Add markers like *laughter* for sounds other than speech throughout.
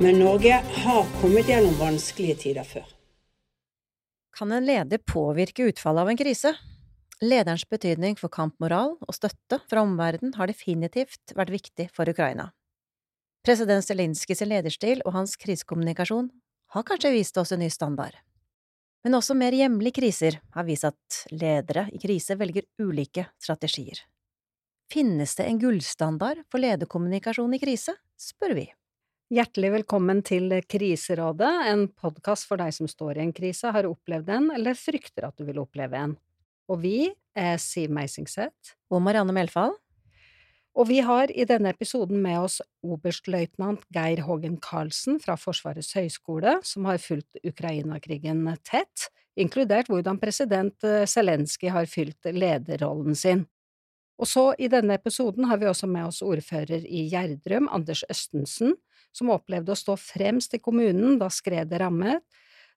Men Norge har kommet gjennom vanskelige tider før. Kan en leder påvirke utfallet av en krise? Lederens betydning for kampmoral og støtte fra omverdenen har definitivt vært viktig for Ukraina. President Zelenskyjs lederstil og hans krisekommunikasjon har kanskje vist oss en ny standard. Men også mer hjemlige kriser har vist at ledere i krise velger ulike strategier. Finnes det en gullstandard for lederkommunikasjon i krise, spør vi. Hjertelig velkommen til Kriserådet, en podkast for deg som står i en krise, har opplevd en eller frykter at du vil oppleve en. Og vi er Siv Meisingseth. Og Marianne Melfall. Og vi har i denne episoden med oss oberstløytnant Geir Hågen Karlsen fra Forsvarets høgskole, som har fulgt Ukraina-krigen tett, inkludert hvordan president Zelenskyj har fylt lederrollen sin. Og så i denne episoden har vi også med oss ordfører i Gjerdrum, Anders Østensen, som opplevde å stå fremst i kommunen da skredet rammet,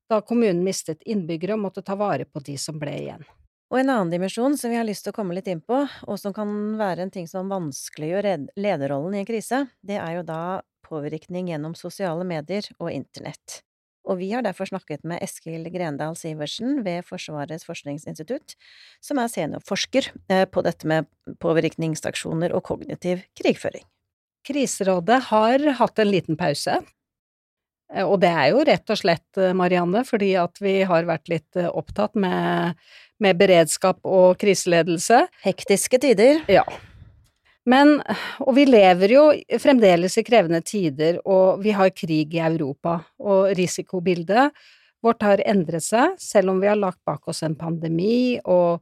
da kommunen mistet innbyggere og måtte ta vare på de som ble igjen. Og en annen dimensjon som vi har lyst til å komme litt inn på, og som kan være en ting som vanskeliggjør lederrollen i en krise, det er jo da påvirkning gjennom sosiale medier og internett. Og vi har derfor snakket med Eskil Grendal Sivertsen ved Forsvarets forskningsinstitutt, som er seniorforsker eh, på dette med påvirkningsaksjoner og kognitiv krigføring. Kriserådet har hatt en liten pause, eh, og det er jo rett og slett, eh, Marianne, fordi at vi har vært litt opptatt med med beredskap og kriseledelse. Hektiske tider. Ja. Men, og vi lever jo fremdeles i krevende tider, og vi har krig i Europa, og risikobildet vårt har endret seg, selv om vi har lagt bak oss en pandemi, og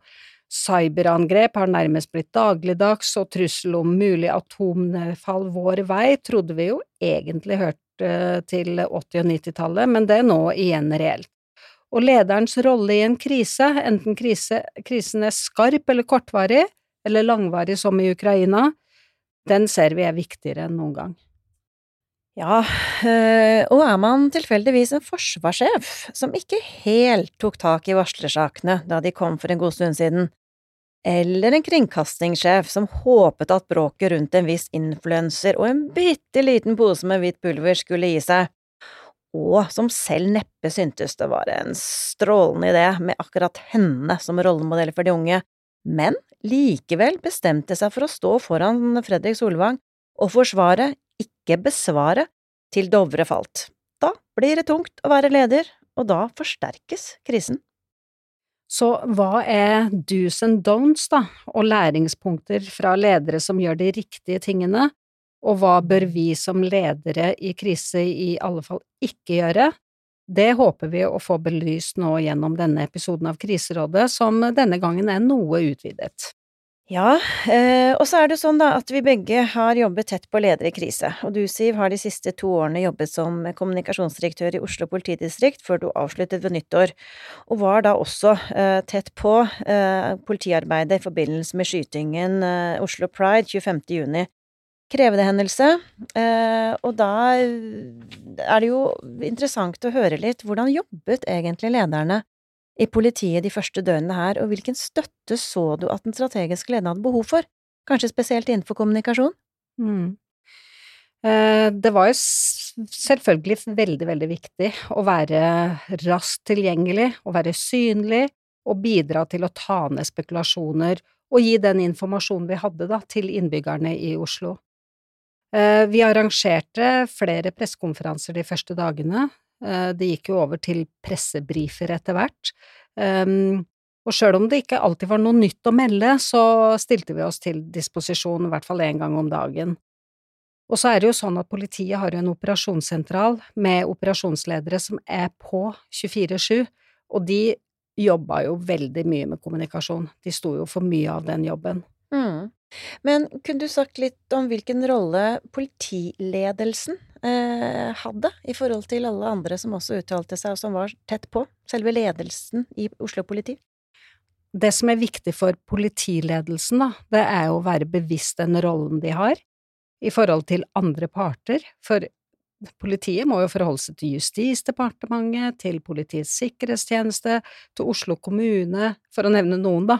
cyberangrep har nærmest blitt dagligdags, og trussel om mulig atomnedfall vår vei trodde vi jo egentlig hørte til 80- og 90-tallet, men det er nå igjen reelt og lederens rolle i en krise, enten krise, krisen er skarp eller kortvarig, eller langvarig som i Ukraina, den ser vi er viktigere enn noen gang. Ja, øh, og er man tilfeldigvis en forsvarssjef som ikke helt tok tak i varslersakene da de kom for en god stund siden, eller en kringkastingssjef som håpet at bråket rundt en viss influenser og en bitte liten pose med hvitt pulver skulle gi seg, og som selv neppe syntes det var en strålende idé med akkurat henne som rollemodell for de unge, men likevel bestemte seg for å stå foran Fredrik Solvang og forsvare, ikke besvare, til Dovre falt. Da blir det tungt å være leder, og da forsterkes krisen. Så hva er do's and don'ts, da, og læringspunkter fra ledere som gjør de riktige tingene, og hva bør vi som ledere i krise i alle fall ikke gjøre? Det håper vi å få belyst nå gjennom denne episoden av Kriserådet, som denne gangen er noe utvidet. Ja, eh, og så er det sånn da at vi begge har jobbet tett på ledere i krise, og du, Siv, har de siste to årene jobbet som kommunikasjonsdirektør i Oslo politidistrikt før du avsluttet ved nyttår, og var da også eh, tett på eh, politiarbeidet i forbindelse med skytingen Oslo Pride 25. juni. Krevende hendelse, og da er det jo interessant å høre litt. Hvordan jobbet egentlig lederne i politiet de første døgnene her, og hvilken støtte så du at den strategiske lederen hadde behov for, kanskje spesielt innenfor kommunikasjon? Mm. Eh, det var jo selvfølgelig veldig, veldig viktig å være raskt tilgjengelig, å være synlig, og bidra til å ta ned spekulasjoner og gi den informasjonen vi hadde da, til innbyggerne i Oslo. Eh, vi arrangerte flere pressekonferanser de første dagene. Eh, det gikk jo over til pressebrifer etter hvert. Ehm, og sjøl om det ikke alltid var noe nytt å melde, så stilte vi oss til disposisjon i hvert fall én gang om dagen. Og så er det jo sånn at politiet har jo en operasjonssentral med operasjonsledere som er på 24-7, og de jobba jo veldig mye med kommunikasjon. De sto jo for mye av den jobben. Mm. Men kunne du sagt litt om hvilken rolle politiledelsen eh, hadde i forhold til alle andre som også uttalte seg, og som var tett på, selve ledelsen i Oslo politi? Det som er viktig for politiledelsen, da, det er å være bevisst den rollen de har i forhold til andre parter, for politiet må jo forholde seg til Justisdepartementet, til Politiets sikkerhetstjeneste, til Oslo kommune, for å nevne noen, da.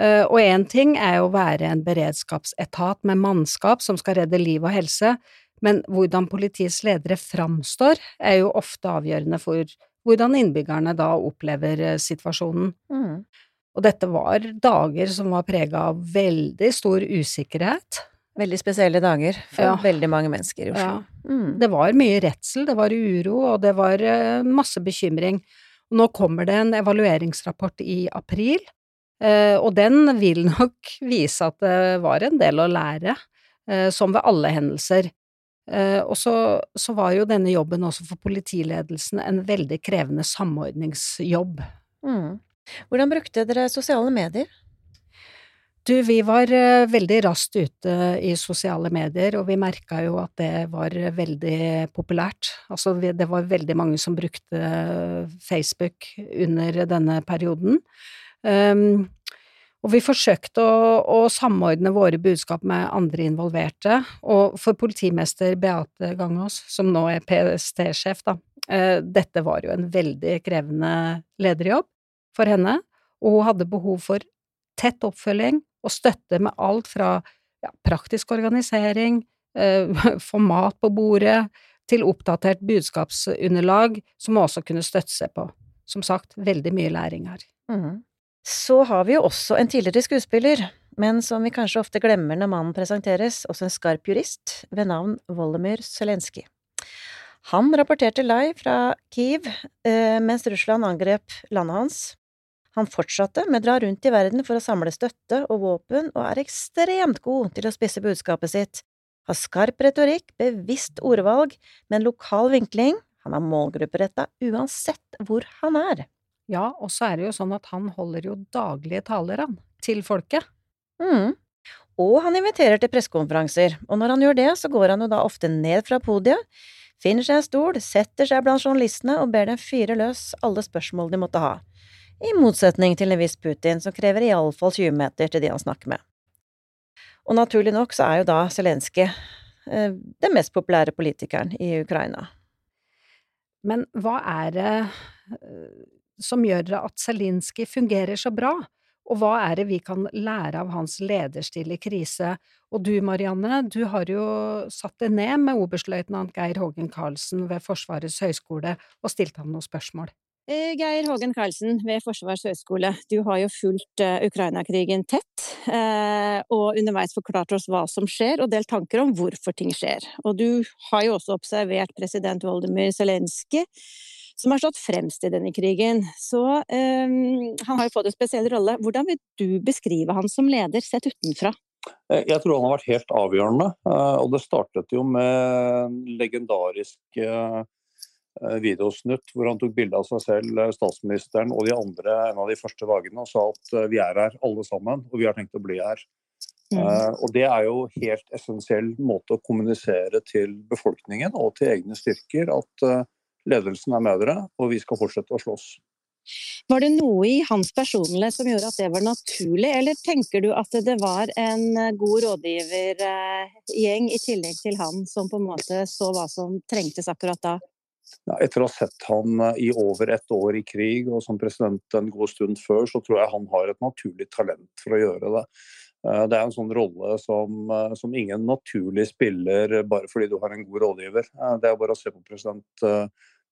Eh, og én ting er jo å være en beredskapsetat med mannskap som skal redde liv og helse, men hvordan politiets ledere framstår, er jo ofte avgjørende for hvordan innbyggerne da opplever eh, situasjonen. Mm. Og dette var dager som var prega av veldig stor usikkerhet. Veldig spesielle dager for ja. veldig mange mennesker i Oslo. Ja. Mm. Det var mye redsel, det var uro, og det var eh, masse bekymring. Nå kommer det en evalueringsrapport i april, og den vil nok *laughs* vise at det var en del å lære, eh, som ved alle hendelser. Eh, og så, så var jo denne jobben også for politiledelsen en veldig krevende samordningsjobb. Mm. Hvordan brukte dere sosiale medier? Du, vi var veldig raskt ute i sosiale medier, og vi merka jo at det var veldig populært. Altså, det var veldig mange som brukte Facebook under denne perioden. Um, og vi forsøkte å, å, samordne våre budskap med andre involverte, og for politimester Beate Gangås, som nå er PST-sjef, da, uh, dette var jo en veldig krevende lederjobb for henne, og hun hadde behov for tett oppfølging og støtte med alt fra ja, praktisk organisering, uh, *laughs* få mat på bordet, til oppdatert budskapsunderlag som hun også kunne støtte seg på. Som sagt, veldig mye læring her. Mm. Så har vi jo også en tidligere skuespiller, men som vi kanskje ofte glemmer når mannen presenteres, også en skarp jurist ved navn Volodymyr Zelenskyj. Han rapporterte live fra Kiev eh, mens Russland angrep landet hans. Han fortsatte med å dra rundt i verden for å samle støtte og våpen, og er ekstremt god til å spisse budskapet sitt. Har skarp retorikk, bevisst ordvalg, med en lokal vinkling, han er målgrupperetta uansett hvor han er. Ja, og så er det jo sånn at han holder jo daglige taler, han, til folket. Mm. Og han inviterer til pressekonferanser, og når han gjør det, så går han jo da ofte ned fra podiet, finner seg en stol, setter seg blant journalistene og ber dem fyre løs alle spørsmål de måtte ha, i motsetning til en viss Putin som krever iallfall 20 meter til de han snakker med. Og naturlig nok så er jo da Zelenskyj eh, den mest populære politikeren i Ukraina. Men hva er det eh, som gjør at Zelinskyj fungerer så bra? Og hva er det vi kan lære av hans lederstil i krise? Og du, Marianne, du har jo satt deg ned med oberstløytnant Geir Hågen Karlsen ved Forsvarets høgskole og stilt ham noen spørsmål. Eh, Geir Hågen Karlsen ved Forsvarets høgskole, du har jo fulgt uh, Ukraina-krigen tett, uh, og underveis forklart oss hva som skjer, og delt tanker om hvorfor ting skjer. Og du har jo også observert president Voldemyr Zelenskyj som har stått fremst i denne krigen. Så um, han har jo fått en spesiell rolle. Hvordan vil du beskrive han som leder, sett utenfra? Eh, jeg tror han har vært helt avgjørende. Eh, og det startet jo med en legendarisk eh, videosnutt hvor han tok bilde av seg selv, statsministeren og de andre en av de første dagene og sa at vi er her alle sammen, og vi har tenkt å bli her. Mm. og Det er jo helt essensiell måte å kommunisere til befolkningen og til egne styrker at Ledelsen er med dere, og vi skal fortsette å slåss. Var det noe i hans personlighet som gjorde at det var naturlig, eller tenker du at det var en god rådgivergjeng i tillegg til han som på en måte så hva som trengtes akkurat da? Ja, etter å ha sett han i over ett år i krig og som president en god stund før, så tror jeg han har et naturlig talent for å gjøre det. Eh, det er en sånn rolle som, eh, som, ingen naturlig spiller bare fordi du har en god rådgiver. Eh, det er bare å se på president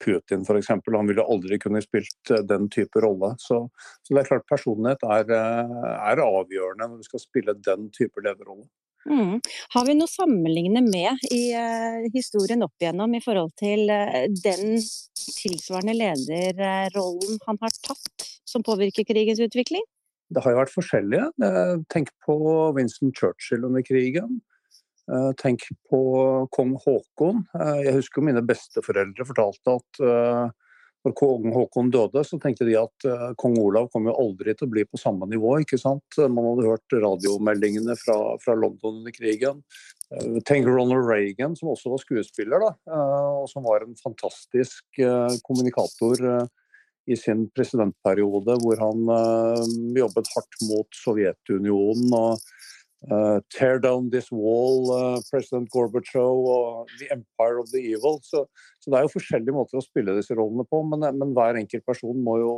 Putin f.eks. Han ville aldri kunne spilt den type rolle. Så, så det er klart personlighet er, er, avgjørende når du skal spille den type lederrolle. Mm. Har vi noe å sammenligne med i uh, historien opp igjennom i forhold til uh, den tilsvarende lederrollen han har tatt, som påvirker krigens utvikling? Det har jo vært forskjellige. Eh, tenk på Winston Churchill under krigen. Eh, tenk på kong Haakon. Eh, jeg husker mine besteforeldre fortalte at når kong Haakon døde, så tenkte de at kong Olav kom jo aldri til å bli på samme nivå. ikke sant? Man hadde hørt radiomeldingene fra, fra London under krigen. Tenk Ronald Reagan, som også var skuespiller, da, og som var en fantastisk kommunikator i sin presidentperiode, hvor han jobbet hardt mot Sovjetunionen. og Uh, tear down this wall, uh, president Gorbatsjov og The Empire of the Evil. Så, så, det er jo forskjellige måter å spille disse rollene på, men, men, hver enkelt person må jo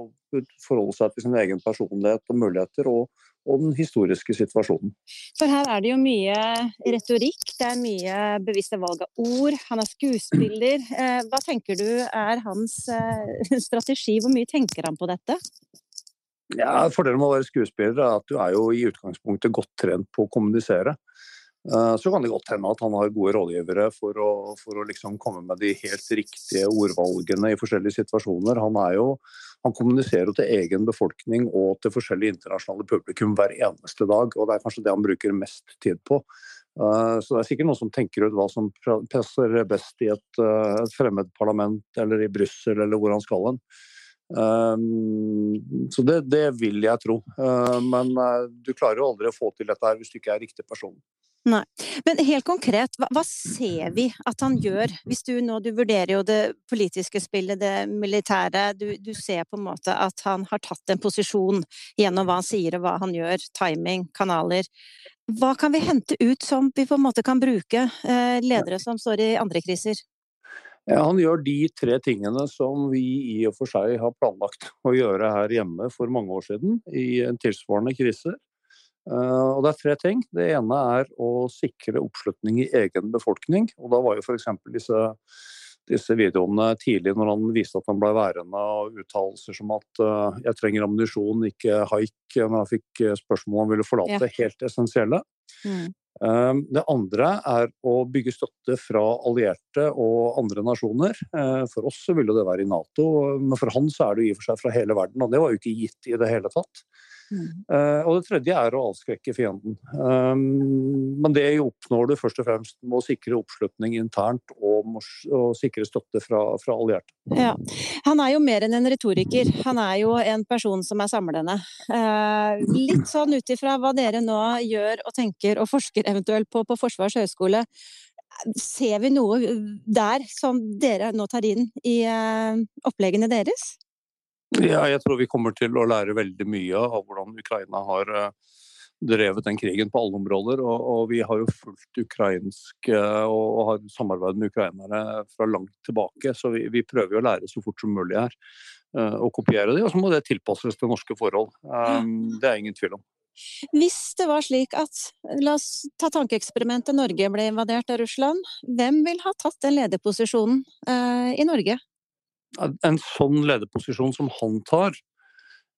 forholde seg til sin egen personlighet og muligheter og, og, den historiske situasjonen. For her er det jo mye retorikk, det er mye bevisste valg av ord. Han er skuespiller. Hva tenker du er hans *laughs* strategi? Hvor mye tenker han på dette? Ja, Fordelen med å være skuespiller er at du er jo i utgangspunktet godt trent på å kommunisere. Eh, så kan det godt hende at han har gode rådgivere for å, for å liksom komme med de helt riktige ordvalgene i forskjellige situasjoner. Han, jo, han kommuniserer jo til egen befolkning og til forskjellige internasjonale publikum hver eneste dag. og Det er kanskje det han bruker mest tid på. Eh, så det er sikkert noen som tenker ut hva som passer best i et, eh, et fremmed parlament eller i Brussel eller hvor han skal hen. Um, så det, det, vil jeg tro. Uh, men uh, du klarer jo aldri å få til dette her hvis du ikke er riktig person. Nei. Men helt konkret, hva, hva, ser vi at han gjør? Hvis du nå du vurderer jo det politiske spillet, det militære. Du, du, ser på en måte at han har tatt en posisjon gjennom hva han sier og hva han gjør. Timing, kanaler. Hva kan vi hente ut som vi på en måte kan bruke, eh, ledere som står i andre kriser? Han gjør de tre tingene som vi i og for seg har planlagt *laughs* å gjøre her hjemme for mange år siden, i en tilsvarende krise. Eh, og det er tre ting. Det ene er å sikre oppslutning i egen befolkning. Og da var jo f.eks. disse disse videoene tidlig når han viste at han ble værende, og uttalelser som at uh, 'jeg trenger ammunisjon, ikke haik', når han fikk spørsmål om han ville forlate, ja. helt essensielle. Mm. Ehm, det andre er å bygge støtte fra allierte og andre nasjoner. Eh, for oss så ville det være i Nato, men for han så er det i og for seg fra hele verden. Og det var jo ikke gitt i det hele tatt. Uh, og det tredje er å avskrekke fienden. Um, men det oppnår du først og fremst med å sikre oppslutning internt og, og sikre støtte fra, fra, allierte. Ja. Han er jo mer enn en retoriker. Han er jo en person som er samlende. Uh, litt sånn ut ifra hva dere nå gjør og tenker og forsker eventuelt på på Forsvarets høgskole. Ser vi noe der som dere nå tar inn i uh, oppleggene deres? Ja, jeg tror vi kommer til å lære veldig mye av hvordan Ukraina har eh, drevet den krigen på alle områder. Og, og vi har jo fulgt ukrainsk eh, og, og har samarbeid med ukrainere fra langt tilbake. Så vi, vi prøver jo å lære så fort som mulig her. Eh, og kopiere det, og så må det tilpasses til norske forhold. Det er ingen tvil om. Hvis det var slik at, la oss ta tankeeksperimentet, Norge ble invadert av Russland, hvem vil ha tatt den lederposisjonen eh, i Norge? En sånn lederposisjon som han tar,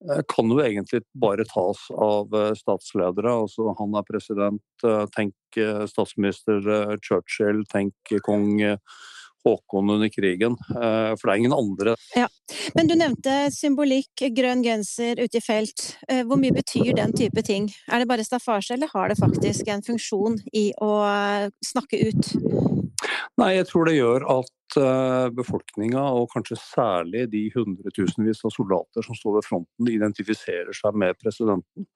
eh, kan jo egentlig bare tas av eh, statsledere. Altså, han er president. Eh, tenk statsminister Churchill, tenk kong Håkon under krigen. For det er ingen andre. Ja. Men du nevnte symbolikk, grønn genser ute i felt. Hvor mye betyr den type ting? Er det bare staffasje, eller har det faktisk en funksjon i å snakke ut? Nei, jeg tror det gjør at uh, befolkninga, og kanskje særlig de hundretusenvis av soldater som står ved fronten, identifiserer seg med presidenten.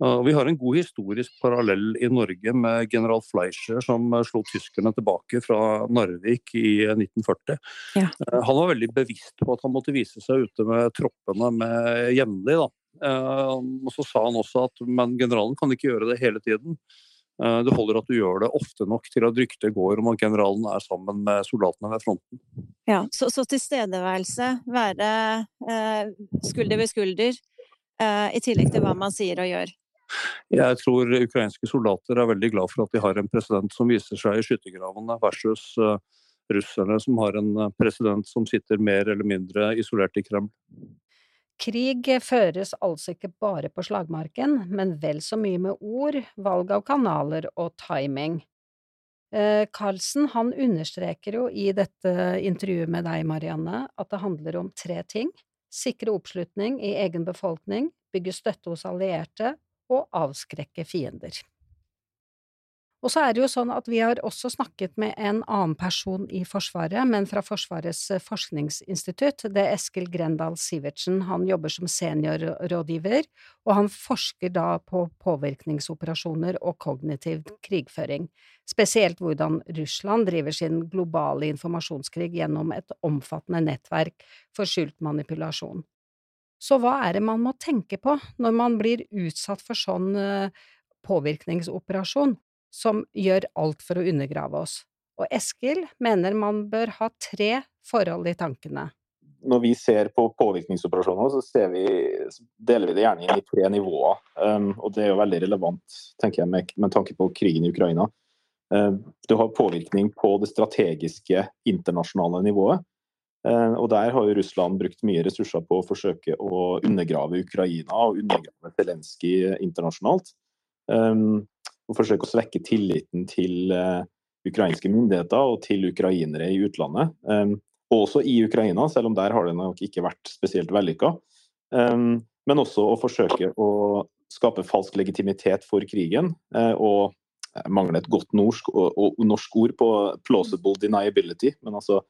Uh, vi har en god historisk parallell i Norge med general Fleischer, som uh, slo tyskerne tilbake fra Narvik i 1940. Ja. han var veldig bevisst på at han måtte vise seg ute med troppene med jevnlig. og så sa han også at men generalen kan ikke gjøre det hele tiden. Eh, det holder at du gjør det ofte nok til at ryktet går om at generalen er sammen med soldatene ved fronten. Ja, Så, så tilstedeværelse, være eh, skulder ved skulder, eh, i tillegg til hva man sier og gjør? Jeg tror ukrainske soldater er veldig glad for at de har en president som viser seg i skyttergravene, versus eh, russerne som har en president som sitter mer eller mindre isolert i Kreml. Krig føres altså ikke bare på slagmarken, men vel så mye med ord, valg av kanaler og timing. Eh, Carlsen han understreker jo i dette intervjuet med deg, Marianne, at det handler om tre ting – sikre oppslutning i egen befolkning, bygge støtte hos allierte og avskrekke fiender. Og så er det jo sånn at vi har også snakket med en annen person i Forsvaret, men fra Forsvarets eh, forskningsinstitutt. Det er Eskil Grendal Sivertsen. Han jobber som seniorrådgiver, og han forsker da på påvirkningsoperasjoner og kognitiv krigføring. Spesielt hvordan Russland driver sin globale informasjonskrig gjennom et omfattende nettverk for skjult manipulasjon. Så hva er det man må tenke på når man blir utsatt for sånn eh, påvirkningsoperasjon? Som gjør alt for å undergrave oss. Og Eskil mener man bør ha tre forhold i tankene. Når vi ser på påvirkningsoperasjoner, så vi, deler vi det gjerne inn i tre nivåer. Um, og Det er jo veldig relevant tenker jeg, med, med tanke på krigen i Ukraina. Uh, du har påvirkning på det strategiske internasjonale nivået. Uh, og Der har jo Russland brukt mye ressurser på å forsøke å undergrave Ukraina og undergrave Zelenskyj internasjonalt. Um, og forsøke å svekke tilliten til uh, ukrainske myndigheter og til ukrainere i utlandet. Um, også i Ukraina, selv om der har det nok ikke vært spesielt vellykka. Um, men også å forsøke å skape falsk legitimitet for krigen. Uh, og jeg mangler et godt norsk, og, og, norsk ord på plausible deniability. Men altså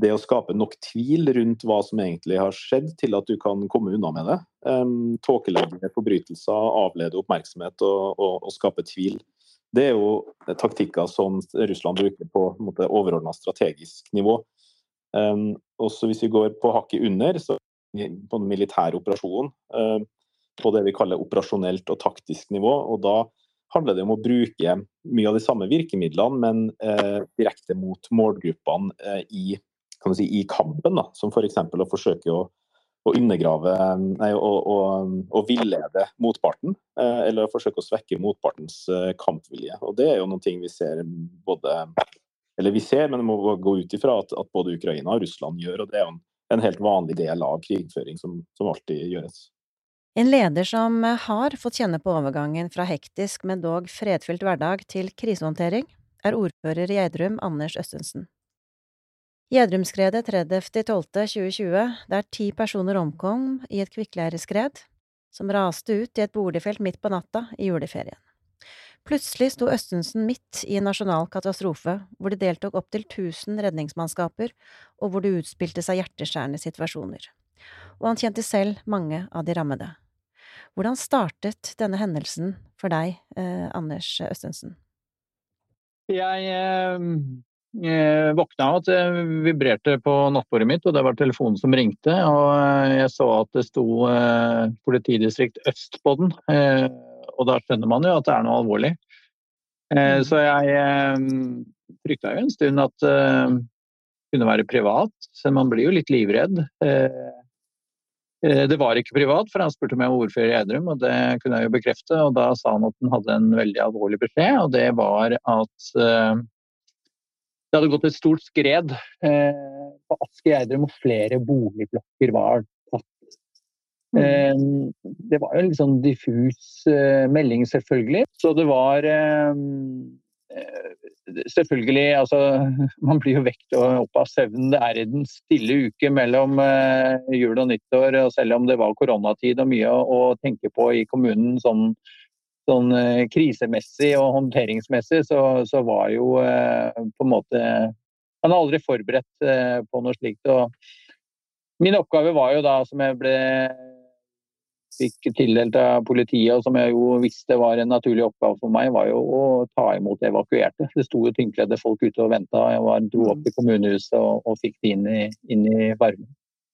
det å skape nok tvil rundt hva som egentlig har skjedd, til at du kan komme unna med det. Um, Tåkelegge forbrytelser, avlede oppmerksomhet og, og, og, skape tvil. Det er jo taktikker som Russland bruker på på overordna strategisk nivå. Um, også hvis vi går på hakket under, så på den militære operasjonen, um, på det vi kaller operasjonelt og taktisk nivå. og da handler det om å bruke mye av de samme virkemidlene, men eh, direkte mot målgruppene eh, i kan du si, i kampen, da, som f.eks. Å forsøke å, å undergrave nei, å, å, å, villede motparten, eh, eller å forsøke å svekke motpartens eh, kampvilje. Og Det er jo noen ting vi ser både eller vi ser, men det må gå ut ifra at, at, både Ukraina og Russland gjør. og Det er jo en, en helt vanlig del av krigføring som, som alltid gjøres. En leder som har fått kjenne på overgangen fra hektisk, men dog fredfylt hverdag til krisehåndtering, er ordfører i Gjerdrum, Anders Østensen. Gjerdrumskredet 30.12.2020, der ti personer omkom i et kvikkleireskred som raste ut i et boligfelt midt på natta i juleferien. Plutselig sto Østensen midt i en nasjonal katastrofe, hvor det deltok opptil 1000 redningsmannskaper, og hvor det utspilte seg hjerteskjærende situasjoner. Og han kjente selv mange av de rammede. Hvordan startet denne hendelsen for deg, eh, Anders Østensen? Jeg eh jeg våkna av at det vibrerte på nattbordet mitt, og det var telefonen som ringte. Og eh, jeg så at det sto eh, politidistrikt øst på den, eh, og da skjønner man jo at det er noe alvorlig. Eh, Så jeg frykta jo en stund at det kunne være privat, så man blir jo litt livredd. Det var ikke privat, for han spurte om jeg var ordfører i Edrum, og det kunne jeg jo bekrefte. Og da sa han at han hadde en veldig alvorlig beskjed, og det var at det hadde gått et stort skred eh, på Asker Gjerdrum, og flere boligblokker var tatt. Eh, det var jo en litt sånn diffus eh, melding, selvfølgelig. Så det var eh, eh, Selvfølgelig, altså *laughs* Man blir jo vekt opp av søvnen. Det er i den stille uke mellom eh, jul og nyttår. og Selv om det var koronatid og mye å tenke på i kommunen sånn sånn eh, krisemessig og håndteringsmessig, så, så, var jo eh, på en måte Man er aldri forberedt eh, på noe slikt. og Min oppgave var jo da, som jeg ble fikk tildelt av politiet, og som jeg jo visste var en naturlig oppgave for meg, var jo å ta imot evakuerte. Det sto jo tyngkledde folk ute og venta. Jeg var, dro opp til kommunehuset og, og fikk de inn i, inn i varmen.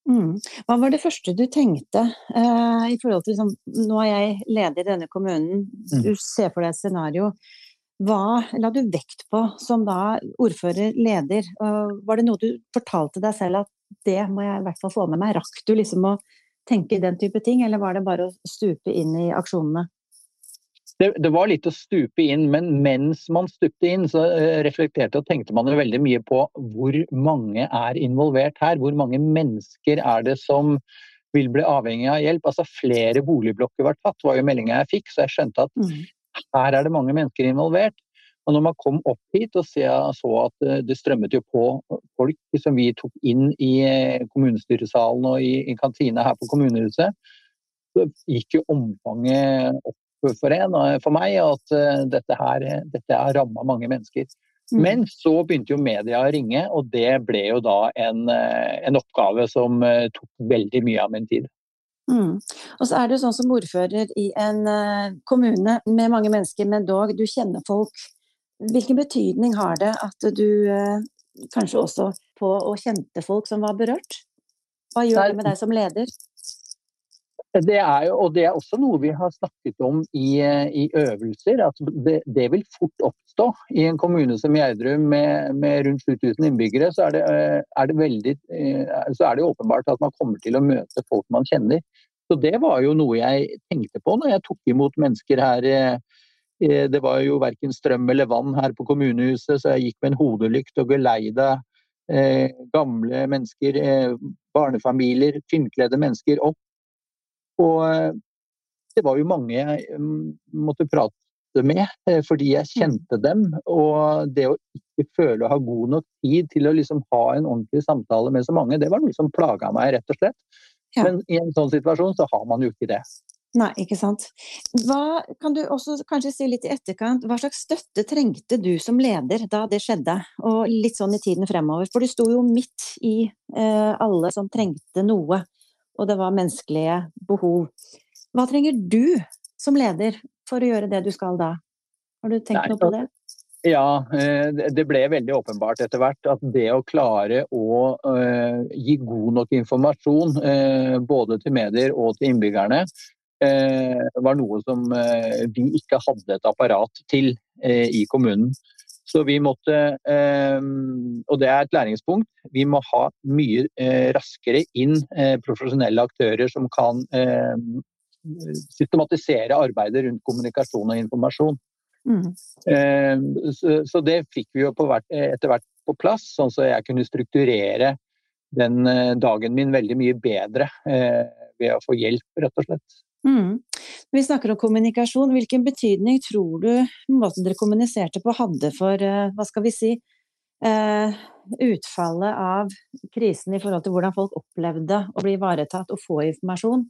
Mm. Hva var det første du tenkte uh, i forhold til liksom, Nå er jeg leder i denne kommunen, mm. du ser for deg et scenario. Hva la du vekt på som da ordfører, leder? Uh, var det noe du fortalte deg selv at det må jeg i hvert fall få med meg? Rakk du liksom å tenke den type ting, eller var det bare å stupe inn i aksjonene? Det, det, var litt å stupe inn, men mens man stupte inn, så eh, reflekterte og tenkte man jo veldig mye på hvor mange er involvert her. Hvor mange mennesker er det som vil bli avhengig av hjelp? Altså Flere boligblokker var tatt, var jo meldinga jeg fikk, så jeg skjønte at mm. her er det mange mennesker involvert. Og når man kom opp hit og så at eh, det strømmet jo på folk som vi tok inn i eh, kommunestyresalen og i, i kantina her på kommunehuset, så gikk jo omfanget opp for en for meg at uh, dette her dette har ramma mange mennesker. Mm. Men så begynte jo media å ringe, og det ble jo da en, en oppgave som tok veldig mye av min tid. Mm. Og så er jo sånn som ordfører i en kommune med mange mennesker, men dog, du kjenner folk. Hvilken betydning har det at du kanskje også på og kjente folk som var berørt? Hva gjør det med deg som leder? Det er jo, og det er også noe vi har snakket om i, i øvelser. at det, det, vil fort oppstå. I en kommune som Gjerdrum med, med, rundt 7000 innbyggere, så er, det, er det veldig, så er det åpenbart at man kommer til å møte folk man kjenner. Så Det var jo noe jeg tenkte på når jeg tok imot mennesker her. Det var jo verken strøm eller vann her på kommunehuset, så jeg gikk med en hodelykt og geleida eh, gamle mennesker, eh, barnefamilier, tynnkledde mennesker opp og eh, det var jo mange jeg mm, måtte prate med, eh, fordi jeg mm. kjente dem. Og det å ikke føle å ha god nok tid til å liksom ha en ordentlig samtale med så mange, det var noe som plaga meg, rett og slett. Ja. Men i en sånn situasjon så har man jo ikke det. Nei, ikke sant. Hva, kan du også kanskje si litt i etterkant, hva slags støtte trengte du som leder da det skjedde, og litt sånn i tiden fremover? For du sto jo midt i eh, alle som trengte noe og det var menneskelige behov. Hva trenger du som leder for å gjøre det du skal da? Har du tenkt Nei, noe på det? Ja, eh, det ble veldig åpenbart etter hvert at det å klare å uh, gi god nok informasjon uh, både til medier og til innbyggerne, var noe som vi ikke hadde et apparat til i kommunen. Så vi måtte, ehm, og det er et læringspunkt, vi må ha mye eh, raskere inn eh, profesjonelle aktører som kan ehm, systematisere arbeidet rundt kommunikasjon og informasjon. Mm. Ehm, så, det fikk vi jo etter hvert på plass, sånn at jeg kunne strukturere den eh, dagen min veldig mye bedre ved å få hjelp, rett og slett. Mm. Når vi snakker om kommunikasjon, hvilken betydning tror du måten dere kommuniserte på hadde for, eh, hva skal vi si, uh, utfallet av krisen i forhold til hvordan folk opplevde å bli ivaretatt og få informasjon?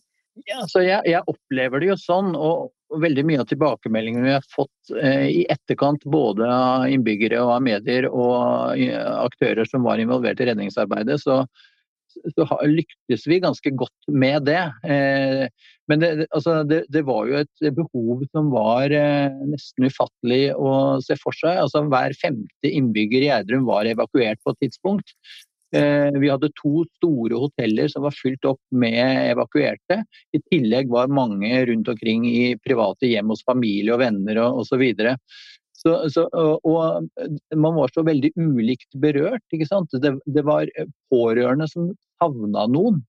Ja, så jeg, jeg, opplever det jo sånn, og, og veldig mye av tilbakemeldingene vi har fått eh, i etterkant, både av innbyggere og av medier og aktører som var involvert i redningsarbeidet, så, så lyktes vi ganske godt med det. Eh, men det, altså, det, det, var jo et behov som var eh, nesten ufattelig å se for seg. Altså, hver femte innbygger i Gjerdrum var evakuert på et tidspunkt. Eh, vi hadde to store hoteller som var fylt opp med evakuerte. I tillegg var mange rundt omkring i private hjem hos familie og venner osv. Så, så, og, man var så veldig ulikt berørt. Det, det var pårørende som savna noen.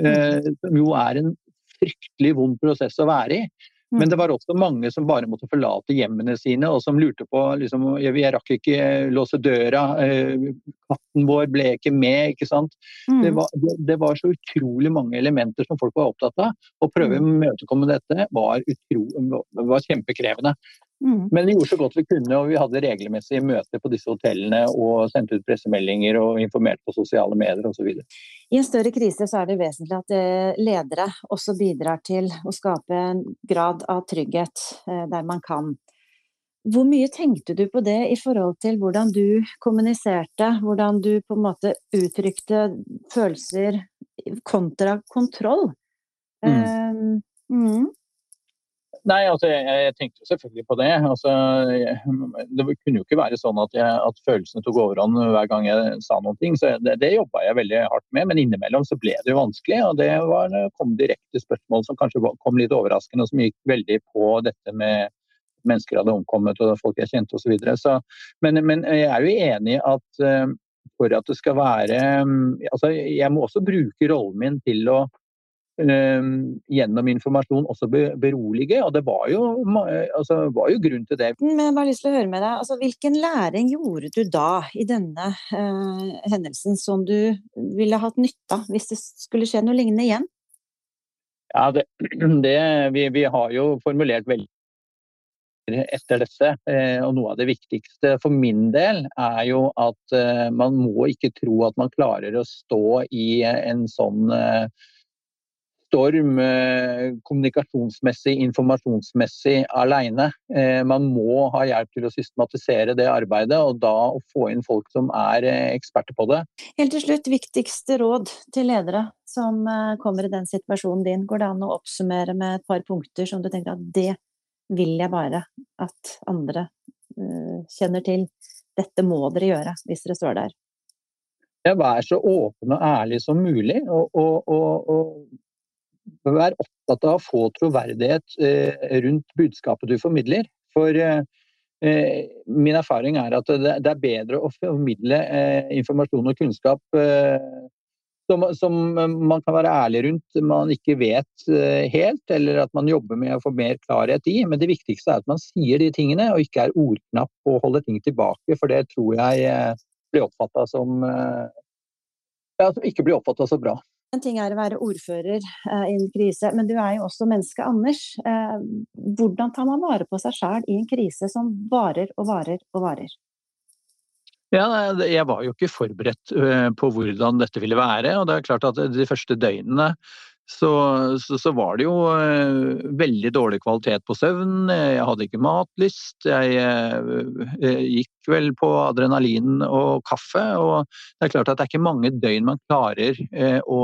Eh, som jo er en fryktelig vond prosess å være i. Men det var også mange som bare måtte forlate hjemmene sine, og som lurte på liksom, Jeg rakk ikke låse døra, eh, katten vår ble ikke med, ikke sant. Mm. Det, var, det, det, var, så utrolig mange elementer som folk var opptatt av. Å prøve å imøtekomme dette var, utro, var kjempekrevende. Mm. Men vi gjorde så godt vi kunne, og vi hadde regelmessige møter på disse hotellene og sendte ut pressemeldinger og informerte på sosiale medier osv. I en større krise så er det vesentlig at eh, ledere også bidrar til å skape en grad av trygghet eh, der man kan. Hvor mye tenkte du på det i forhold til hvordan du kommuniserte, hvordan du på en måte uttrykte følelser kontra kontroll? Mm. Um, mm. Nei, altså jeg, jeg, tenkte selvfølgelig på det. Altså, jeg, det kunne jo ikke være sånn at, jeg, at følelsene tok overhånd hver gang jeg sa noen ting. Så det, det jobba jeg veldig hardt med, men innimellom så ble det jo vanskelig. Og det var, kom direkte spørsmål som kanskje kom litt overraskende, og som gikk veldig på dette med mennesker hadde omkommet og folk jeg kjente osv. Men, men jeg er jo enig i at uh, for at det skal være um, altså Jeg må også bruke rollen min til å gjennom informasjon også berolige. Og det var jo, altså, var jo, grunn til det. Men jeg har lyst til å høre med deg, altså, Hvilken læring gjorde du da i denne uh, hendelsen som du ville hatt nytte av hvis det skulle skje noe lignende igjen? Ja, det, *clears throat* det vi, vi, har jo formulert veldig etter dette. Eh, og noe av det viktigste for min del er jo at eh, man må ikke tro at man klarer å stå i en sånn storm eh, kommunikasjonsmessig, informasjonsmessig alene. Eh, man må ha hjelp til å systematisere det arbeidet, og da å få inn folk som er eksperter på det. Helt til slutt, viktigste råd til ledere som kommer i den situasjonen din. Går det an å oppsummere med et par punkter som du tenker at det vil jeg bare at andre kjenner til? Dette må dere gjøre hvis dere står der. Ja, vær så åpen og ærlig som mulig, og, og, og, og vær opptatt av å få troverdighet eh, rundt budskapet du formidler. For eh, eh, min erfaring er at det, er bedre å formidle informasjon og kunnskap som, som, man kan være ærlig rundt, man ikke vet helt, eller at man jobber med å få mer klarhet i. Men det viktigste er at man sier de tingene, og ikke er ordknapp og holder ting tilbake. For det tror jeg blir oppfatta som ja, ikke blir oppfatta så bra. En ting er å være ordfører eh, i en krise, men du er jo også menneske, Anders. Eh, hvordan tar man vare på seg sjæl i en krise som varer og varer og varer? Ja, jeg var jo ikke forberedt på hvordan dette ville være. og det er klart at De første døgnene så, så, så, var det jo eh, veldig dårlig kvalitet på søvn. Jeg hadde ikke matlyst. Jeg jeg gikk vel på adrenalin og kaffe. Og det er klart at det er ikke mange døgn man klarer eh, å,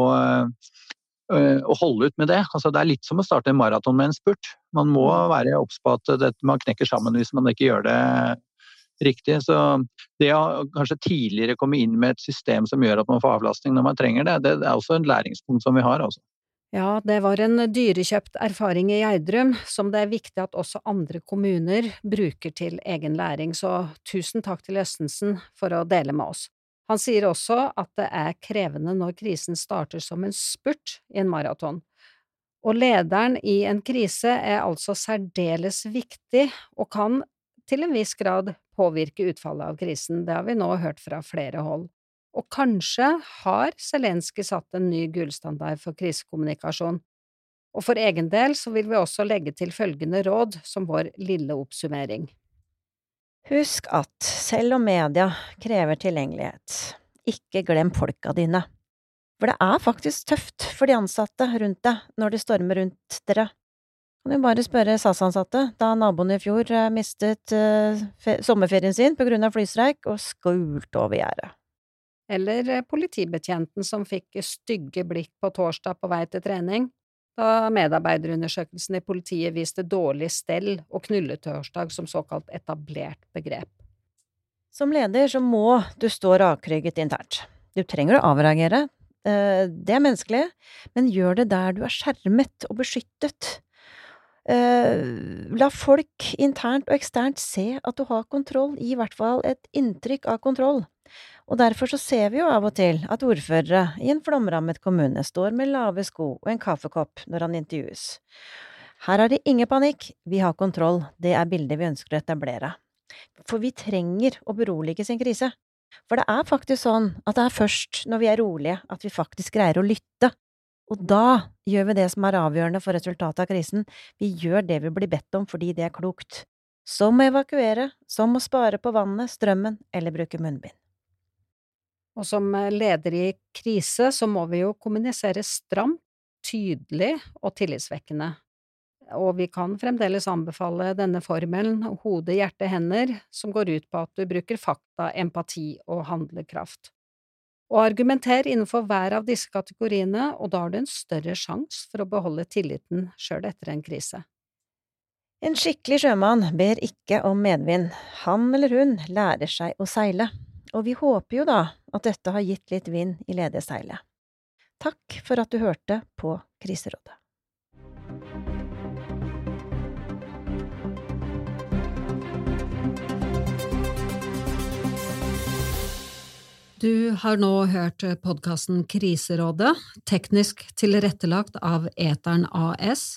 eh, å holde ut med det. Altså, det er litt som å starte en maraton med en spurt. Man må mm. være obs på at det, man knekker sammen hvis man ikke gjør det riktig. Så det å kanskje tidligere komme inn med et system som gjør at man får avlastning når man trenger det, det er også en læringspunkt som vi har. Altså. Ja, det var en dyrekjøpt erfaring i Gjerdrum som det er viktig at også andre kommuner bruker til egen læring, så tusen takk til Østensen for å dele med oss. Han sier også at det er krevende når krisen starter som en spurt i en maraton. Og lederen i en krise er altså særdeles viktig og kan til en viss grad påvirke utfallet av krisen, det har vi nå hørt fra flere hold. Og kanskje har Zelenskyj satt en ny gullstandard for krisekommunikasjon. Og for egen del så vil vi også legge til følgende råd som vår lille oppsummering. Husk at selv om media krever tilgjengelighet, ikke glem folka dine. For det er faktisk tøft for de ansatte rundt deg når de stormer rundt dere. Kan jo bare spørre SAS-ansatte da naboen i fjor eh, mistet uh, sommerferien sin på grunn av flystreik og skulte over gjerdet eller eh, politibetjenten som fikk stygge blikk på torsdag på vei til trening, da medarbeiderundersøkelsen i politiet viste dårlig stell og knulletorsdag som såkalt etablert begrep. Som leder så må du stå rakrygget internt. Du trenger å avreagere, eh, det er menneskelig, men gjør det der du er skjermet og beskyttet. Eh, la folk internt og eksternt se at du har kontroll, i hvert fall et inntrykk av kontroll. Og derfor så ser vi jo av og til at ordførere i en flomrammet kommune står med lave sko og en kaffekopp når han intervjues. Her er det ingen panikk, vi har kontroll, det er bildet vi ønsker å etablere. For vi trenger å berolige sin krise. For det er faktisk sånn at det er først når vi er rolige at vi faktisk greier å lytte. Og da gjør vi det som er avgjørende for resultatet av krisen, vi gjør det vi blir bedt om fordi det er klokt. Som å evakuere, som å spare på vannet, strømmen eller bruke munnbind. Og som eh, leder i krise så må vi jo kommunisere stramt, tydelig og tillitsvekkende. Og vi kan fremdeles anbefale denne formelen hode, hjerte, hender, som går ut på at du bruker fakta, empati og handlekraft. Og argumenter innenfor hver av disse kategoriene, og da har du en større sjanse for å beholde tilliten sjøl etter en krise. En skikkelig sjømann ber ikke om medvind, han eller hun lærer seg å seile. Og vi håper jo da at dette har gitt litt vind i ledige seilet. Takk for at du hørte på Kriserådet. Du har nå hørt podkasten Kriserådet, teknisk tilrettelagt av Eteren AS